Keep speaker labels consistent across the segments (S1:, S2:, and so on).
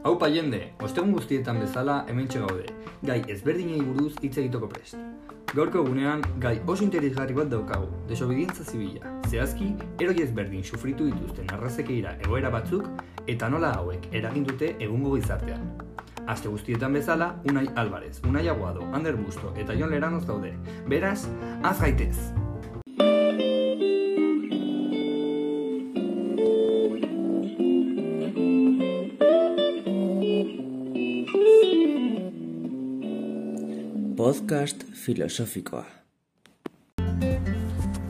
S1: Haupa jende, ostegun guztietan bezala hemen gaude, gai ezberdinei buruz hitz egiteko prest. Gaurko egunean, gai oso interesgarri bat daukagu, desobedientza zibila. Zehazki, eroi ezberdin sufritu dituzten arrazekeira egoera batzuk, eta nola hauek eragin dute egungo gizartean. Aste guztietan bezala, Unai Alvarez, Unai Aguado, Ander Busto eta Jon Leranoz daude. Beraz, az gaitez!
S2: Podcast filosofikoa.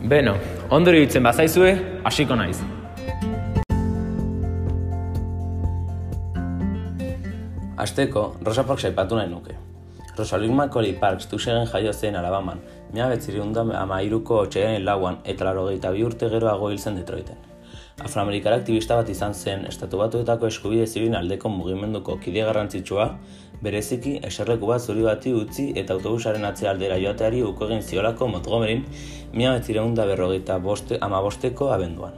S3: Beno, ondo iruditzen bazaizue, hasiko naiz.
S2: Asteko, Rosa Parks aipatu nahi nuke. Rosalind McCauley Parks tusegen jaio zen Alabaman, mila betziriunda ama iruko otxearen lauan eta laro bi urte geroago hil zen Detroiten. Afroamerikara aktivista bat izan zen, estatu batuetako eskubide zibin aldeko mugimenduko kide garrantzitsua, bereziki eserleku bat zuri bati utzi eta autobusaren atzea aldera joateari uko egin ziolako Montgomeryn mila betzireunda berrogeita boste, ama bosteko abenduan.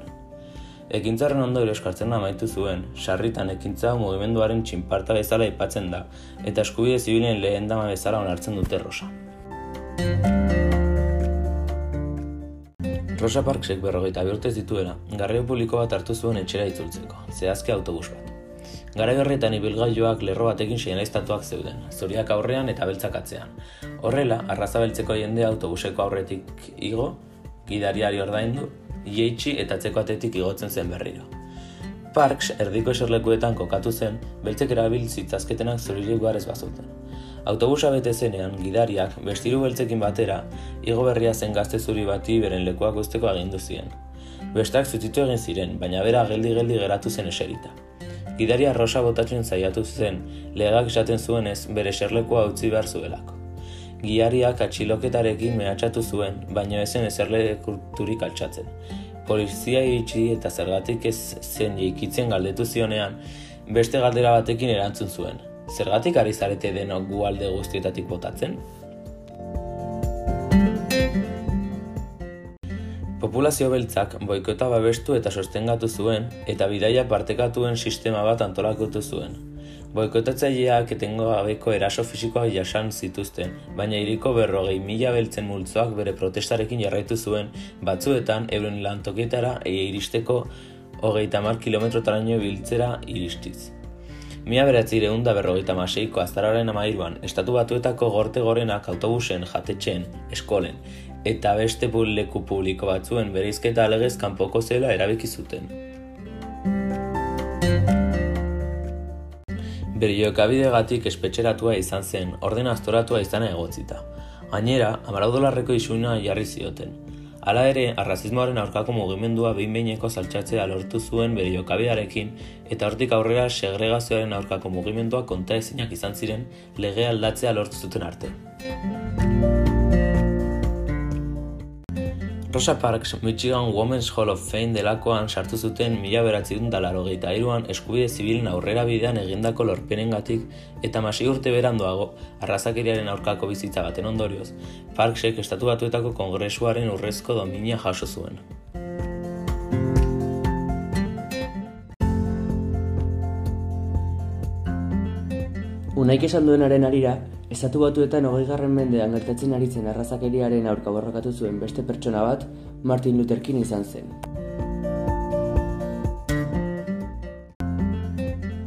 S2: Ekintzaren ondo eskartzen amaitu zuen, sarritan ekintza mugimenduaren txinparta bezala ipatzen da, eta eskubide zibilen lehen dama bezala onartzen dute rosa. Rosa Parksek berrogeita bihurtez dituela, garraio publiko bat hartu zuen etxera itzultzeko, zehazke autobus bat. Gara gerretan ibilgailuak lerro batekin seinaleztatuak zeuden, zuriak aurrean eta beltzak atzean. Horrela, arraza beltzeko jende autobuseko aurretik igo, gidariari ordaindu, jeitsi eta atzeko atetik igotzen zen berriro. Parks erdiko eserlekuetan kokatu zen, beltzek erabil zitzazketenak zurilik garez bazuten. Autobusa bete zenean, gidariak, bestiru beltzekin batera, igo berria zen gazte zuri bati beren lekuak usteko agindu ziren. Bestak zutitu egin ziren, baina bera geldi-geldi geratu zen eserita. Gidaria rosa botatzen zaiatu zen, legak esaten zuenez bere serlekoa utzi behar zuelako. Giariak atxiloketarekin mehatxatu zuen, baina ezen ezerle kulturik altxatzen. Polizia iritsi eta zergatik ez zen jeikitzen galdetu zionean, beste galdera batekin erantzun zuen. Zergatik ari zarete denok gu alde guztietatik botatzen? Populazio beltzak boikota babestu eta sostengatu zuen eta bidaia partekatuen sistema bat antolakutu zuen. Boikotatzaileak etengo gabeko eraso fisikoak jasan zituzten, baina iriko berrogei mila beltzen multzoak bere protestarekin jarraitu zuen batzuetan euren lantoketara eia iristeko hogeita mar kilometrotaraino biltzera iristiz. Mila beratzi da berrogeita maseiko aztararen amairuan, estatu batuetako gorte gorenak autobusen, jatetxen, eskolen, eta beste leku publiko batzuen bereizketa alegez kanpoko zela erabiki zuten. Bere joekabide gatik espetxeratua izan zen, orden astoratua izan egotzita. Gainera, amarau dolarreko isuna jarri zioten. Hala ere, arrazismoaren aurkako mugimendua behin behineko saltxatzea lortu zuen bere jokabiarekin eta hortik aurrera segregazioaren aurkako mugimendua konta ezinak izan ziren lege aldatzea lortu zuten arte. Rosa Parks Michigan Women's Hall of Fame delakoan sartu zuten mila dalaro gehieta iruan eskubide zibilen aurrera bidean egindako lorpenengatik eta masi urte berandoago arrazakeriaren aurkako bizitza baten ondorioz, Parksek estatu batuetako kongresuaren urrezko dominia jaso zuen.
S4: Unaik esan duenaren arira, Estatu batuetan hogei garren mendean gertatzen ari zen arrazakeriaren aurka borrokatu zuen beste pertsona bat, Martin Luther King izan zen.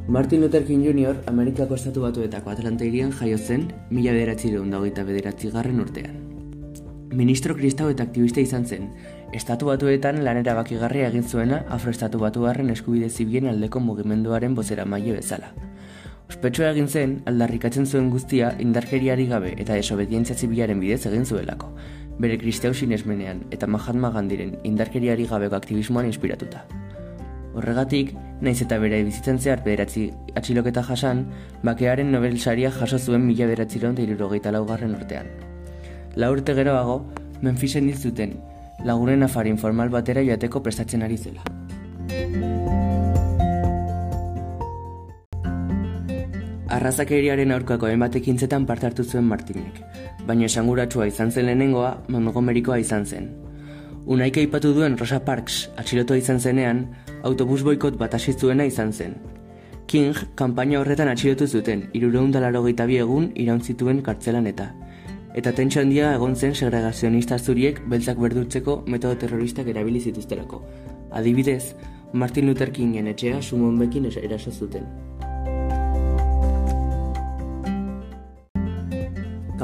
S4: Martin Luther King Jr. Amerikako Estatu Batuetako Atlanta irian jaio zen, mila bederatzi da hogeita bederatzi garren urtean. Ministro kristau eta aktivista izan zen, Estatu Batuetan lanera bakigarria egin zuena Afroestatu Batuarren eskubide zibien aldeko mugimenduaren bozera maio bezala. Ospetsua egin zen, aldarrikatzen zuen guztia indarkeriari gabe eta desobedientzia zibilaren bidez egin zuelako, bere kristeu sinesmenean eta Mahatma Gandiren indarkeriari gabeko aktivismoan inspiratuta. Horregatik, naiz eta bere bizitzen zehar bederatzi atxiloketa jasan, bakearen Nobel saria jaso zuen mila eta irurogeita laugarren urtean. La urte geroago, Memphisen hil zuten, lagunen afari informal batera joateko prestatzen ari zela. Arrazakeriaren aurkako hainbat ekintzetan parte hartu zuen Martinek, baina esanguratsua izan zen lehenengoa Montgomerykoa izan zen. Unaik aipatu duen Rosa Parks atxilotua izan zenean, autobus boikot bat hasi zuena izan zen. King kanpaina horretan atxilotu zuten, irureundalaro bi egun iraun zituen kartzelan eta. Eta tentsu handia egon zen segregazionista zuriek beltzak berdurtzeko metodo terroristak erabili zituzterako. Adibidez, Martin Luther Kingen etxea sumon bekin eraso zuten.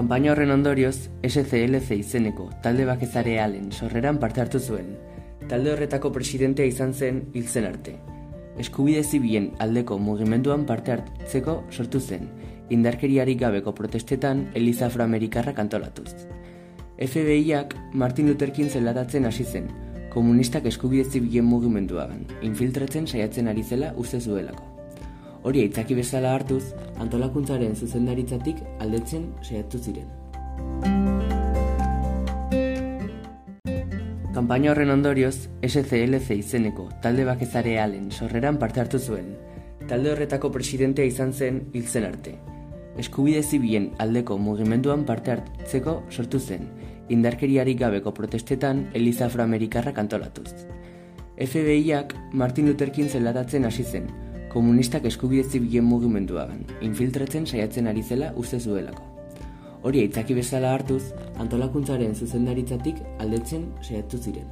S4: Kampaina horren ondorioz, SCLC izeneko talde bakezarealen sorreran parte hartu zuen. Talde horretako presidentea izan zen hil zen arte eskubide zibilen aldeko mugimenduan parte hartzeko sortu zen, indarkeriarik gabeko protestetan Eliza Afroamerikarrak antolatuz. FBIak Martin Luther King zelatatzen hasi zen, komunistak eskubide zibilen mugimenduagan, infiltratzen saiatzen ari zela uste zuelako. Hori aitzaki bezala hartuz, antolakuntzaren zuzendaritzatik aldetzen saiatu ziren. Kanpaina horren ondorioz, SCLC izeneko talde bakezarealen sorreran parte hartu zuen. Talde horretako presidentea izan zen hil zen arte. Eskubide zibien aldeko mugimenduan parte hartzeko sortu zen, indarkeriarik gabeko protestetan Eliza Afroamerikarrak antolatuz. FBIak Martin Luther King zelatatzen hasi zen, komunistak eskubide zibien mugimenduagan, infiltratzen saiatzen ari zela uste zuelako. Hori aitzaki bezala hartuz, antolakuntzaren zuzendaritzatik aldetzen saiatu ziren.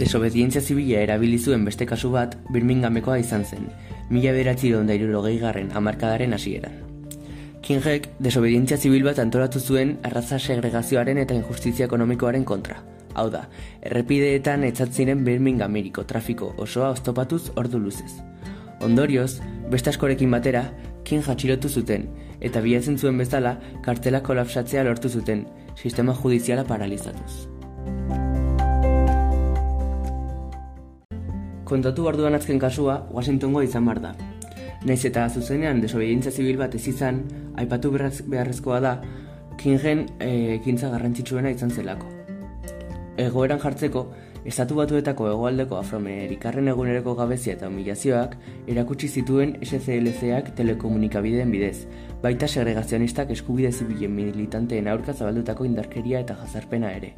S4: Desobedientzia zibila erabili zuen beste kasu bat Birminghamekoa izan zen, mila beratzi da irurogei garren amarkadaren hasieran. Kingek desobedientzia zibil bat antolatu zuen arraza segregazioaren eta injustizia ekonomikoaren kontra. Hau da, errepideetan etzatzen Birminghameriko trafiko osoa oztopatuz ordu luzez. Ondorioz, beste askorekin batera, kin jatxilotu zuten, eta bihatzen zuen bezala, kartela kolapsatzea lortu zuten, sistema judiziala paralizatuz. Kontatu barduan azken kasua, Washingtongo izan bar da. Naiz eta zuzenean desobedientzia zibil bat ez izan, aipatu beharrezkoa da, kingen e, ekintza garrantzitsuena izan zelako. Egoeran jartzeko, Estatu batuetako hegoaldeko afroamerikarren egunereko gabezia eta humilazioak erakutsi zituen SCLC-ak telekomunikabideen bidez, baita segregazionistak eskubide zibilen militanteen aurka zabaldutako indarkeria eta jazarpena ere.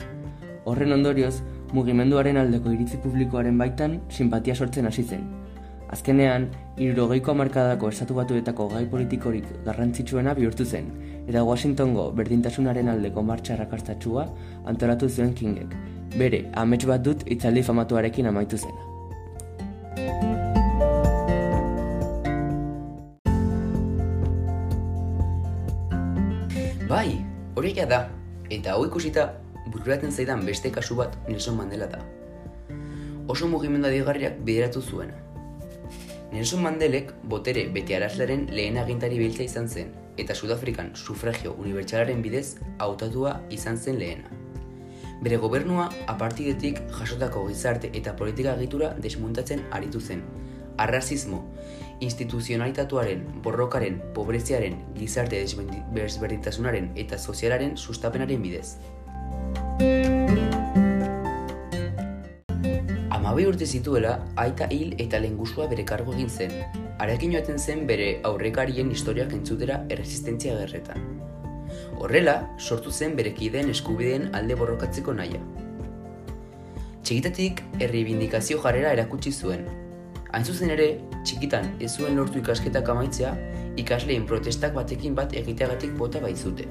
S4: Horren ondorioz, mugimenduaren aldeko iritzi publikoaren baitan simpatia sortzen hasi zen. Azkenean, irurogeiko amarkadako estatu batuetako gai politikorik garrantzitsuena bihurtu zen, eta Washingtongo berdintasunaren aldeko martxa rakastatxua antolatu zuen Kingek, bere amets bat dut itzaldi famatuarekin amaitu zena.
S5: Bai, hori da, eta hau ikusita bururaten zaidan beste kasu bat Nelson Mandela da. Oso mugimendu adigarriak bideratu zuen. Nelson Mandelek botere bete arazlaren lehen agintari biltza izan zen, eta Sudafrikan sufragio unibertsalaren bidez hautatua izan zen lehena. Bere gobernua apartidetik jasotako gizarte eta politika egitura desmuntatzen aritu zen. Arrazismo, instituzionalitatuaren, borrokaren, pobreziaren, gizarte desberdintasunaren eta sozialaren sustapenaren bidez. Amabi urte zituela, aita hil eta lengusua bere kargo egin zen. Arekin joaten zen bere aurrekarien historiak entzutera erresistentzia gerretan. Horrela, sortu zen berekideen eskubideen alde borrokatzeko naia. Txikitatik erribindikazio jarrera erakutsi zuen. Hain zuzen ere, txikitan ez zuen lortu ikasketak amaitzea, ikasleen protestak batekin bat egiteagatik bota baitzute.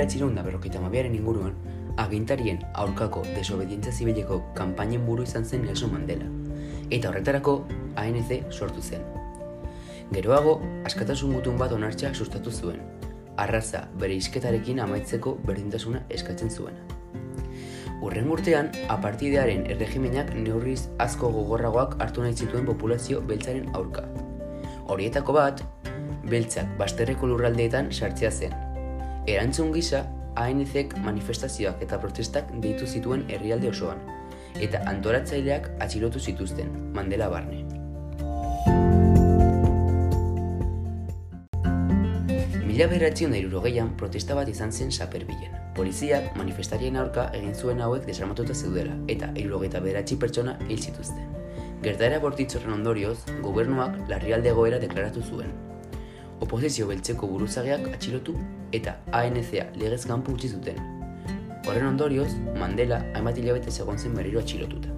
S5: Mila bederatziron da berrokeita mabiaren inguruan, agintarien aurkako desobedientzia zibileko kanpainen buru izan zen Nelson Mandela. Eta horretarako, ANC sortu zen. Geroago, askatasun gutun bat onartxea sustatu zuen, arraza bere isketarekin amaitzeko berdintasuna eskatzen zuen. Urren urtean, apartidearen erregimenak neurriz asko gogorragoak hartu nahi zituen populazio beltzaren aurka. Horietako bat, beltzak basterreko lurraldeetan sartzea zen. Erantzun gisa, ANZek manifestazioak eta protestak deitu zituen herrialde osoan, eta antoratzaileak atxilotu zituzten, Mandela Barne. Mila beratzion da protesta bat izan zen saperbilen. Poliziak manifestarien aurka egin zuen hauek desarmatuta zeudela eta irurogeita beratzi pertsona hil zituzten. Gertaera bortitzorren ondorioz, gobernuak larrialde egoera deklaratu zuen. Oposizio beltzeko buruzageak atxilotu eta ANC-a legez kanpo utzi zuten. Horren ondorioz, Mandela hainbat hilabete egon zen berriro atxilotuta.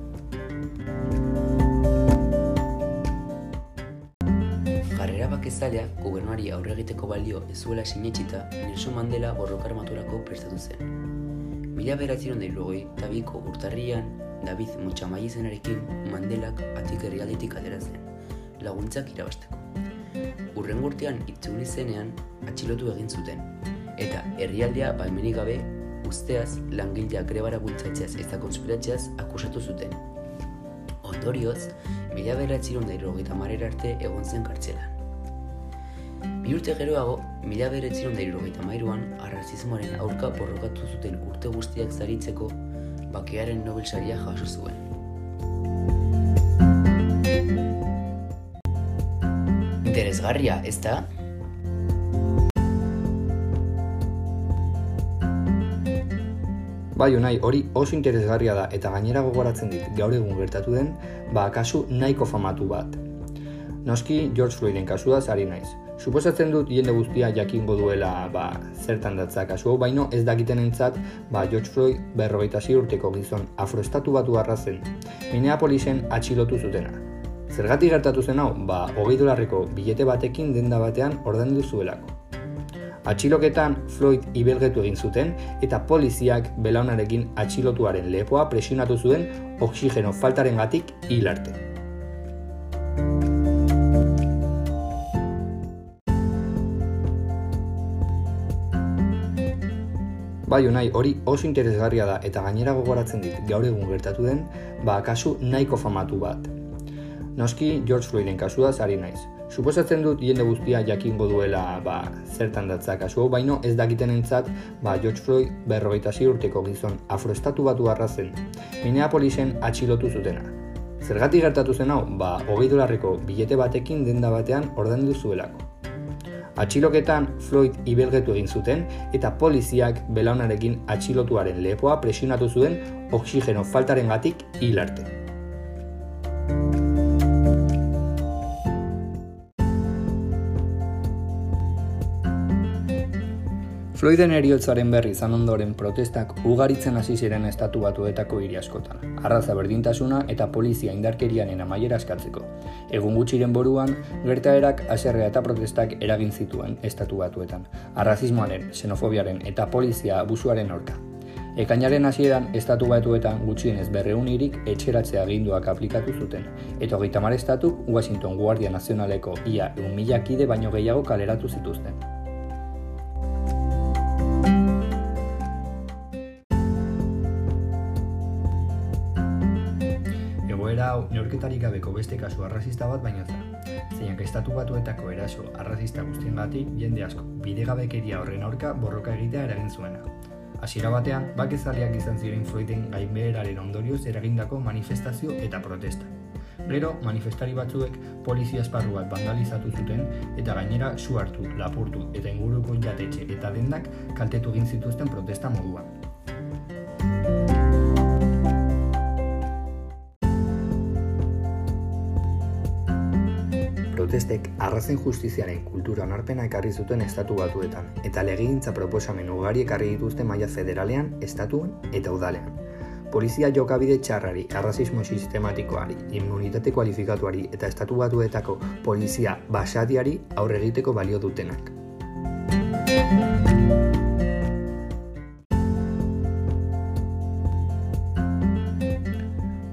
S5: Jarrera bakezaleak gobernuari aurre egiteko balio ez zuela sinetxita Nelson Mandela borroka armaturako prestatu zen. Mila beratzeron da eta biko urtarrian David Motxamai izenarekin Mandelak atik herrialdetik atera zen, laguntzak irabasteko. Urren urtean itzuli zenean atxilotu egin zuten, eta herrialdea baimenik gabe usteaz langileak grebara bultzatzeaz eta konspiratzeaz akusatu zuten. Ondorioz, mila beratzeron da marera arte egon zen kartzelan. Bi urte geroago, mila beratzeron da mairuan, arrazismoaren aurka borrokatu zuten urte guztiak zaritzeko bakearen Nobel saria jaso zuen. Interesgarria, ez da?
S1: Bai, unai, hori oso interesgarria da eta gainera gogoratzen dit gaur egun gertatu den, ba, kasu nahiko famatu bat. Noski, George Floyden kasuaz ari naiz. Suposatzen dut jende guztia jakingo duela ba, zertan datza kasu hau, baino ez dakiten entzat ba, George Floyd berrogeita urteko gizon afroestatu batu arrazen, Minneapolisen atxilotu zutena. Zergatik gertatu zen hau, ba, hogei dolarreko bilete batekin denda batean ordendu zuelako. Atxiloketan Floyd ibelgetu egin zuten eta poliziak belaunarekin atxilotuaren lepoa presionatu zuen oksigeno faltaren gatik hilarte. Bai, unai, hori oso interesgarria da eta gainera gogoratzen dit gaur egun gertatu den, ba, kasu nahiko famatu bat. Noski, George Floyden kasua ari naiz. Suposatzen dut jende guztia jakingo duela ba, zertan datza kasu hau, baino ez dakiten entzat ba, George Floyd berrogeita urteko gizon afroestatu batu arrazen, Minneapolisen atxilotu zutena. Zergatik gertatu zen hau, ba, hogei dolarreko bilete batekin denda batean ordendu zuelako. Atxiloketan Floyd ibelgetu egin zuten eta poliziak belaunarekin atxilotuaren lepoa presionatu zuen oksigeno faltaren gatik hilarte. Floyden eriotzaren berri izan ondoren protestak ugaritzen hasi ziren estatu batuetako hiri askotan. Arraza berdintasuna eta polizia indarkerianen amaiera askatzeko. Egun gutxiren boruan, gertaerak aserrea eta protestak eragin zituen estatu batuetan. Arrazismoaren, xenofobiaren eta polizia abusuaren aurka. Ekainaren hasieran estatu batuetan gutxienez berreun irik etxeratzea aginduak aplikatu zuten, eta hogeita estatu Washington Guardia Nazionaleko ia un kide baino gehiago kaleratu zituzten. Hau neurketarik gabeko beste kasu arrazista bat baino da. Zeinak estatu batuetako eraso arrazista guztiengatik jende asko bidegabekeria horren aurka borroka egitea eragin zuena. Hasiera batean, bakezaleak izan ziren Floyden gainbeheraren ondorioz eragindako manifestazio eta protesta. Gero, manifestari batzuek polizia esparru bat vandalizatu zuten eta gainera su hartu, lapurtu eta inguruko jatetxe eta dendak kaltetu egin zituzten protesta moduan. Protestek arrazen justiziaren kultura onarpena ekarri zuten estatu batuetan, eta legegintza proposamen ugari ekarri dituzte maila federalean, estatuen eta udalean. Polizia jokabide txarrari, arrazismo sistematikoari, immunitate kualifikatuari eta estatu batuetako polizia basadiari aurre egiteko balio dutenak.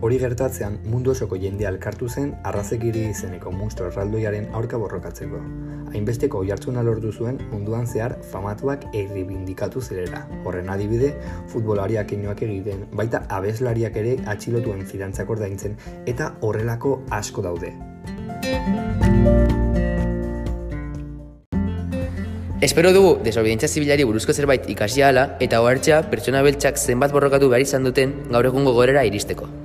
S1: Hori gertatzean mundu osoko jende alkartu zen arrazekiri izeneko munstro erraldoiaren aurka borrokatzeko. Hainbesteko oihartzuna lortu zuen munduan zehar famatuak erribindikatu zerera. Horren adibide, futbolariak inoak egiten, baita abeslariak ere atxilotuen fidantzak ordaintzen eta horrelako asko daude.
S5: Espero dugu desobedientzia zibilari buruzko zerbait ikasi eta ohartzea pertsona beltzak zenbat borrokatu behar izan duten gaur egungo gorera iristeko.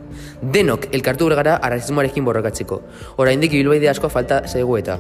S5: Denok elkartu gara arrazismoarekin borrokatzeko. Oraindik ibilbaide asko falta zaigu eta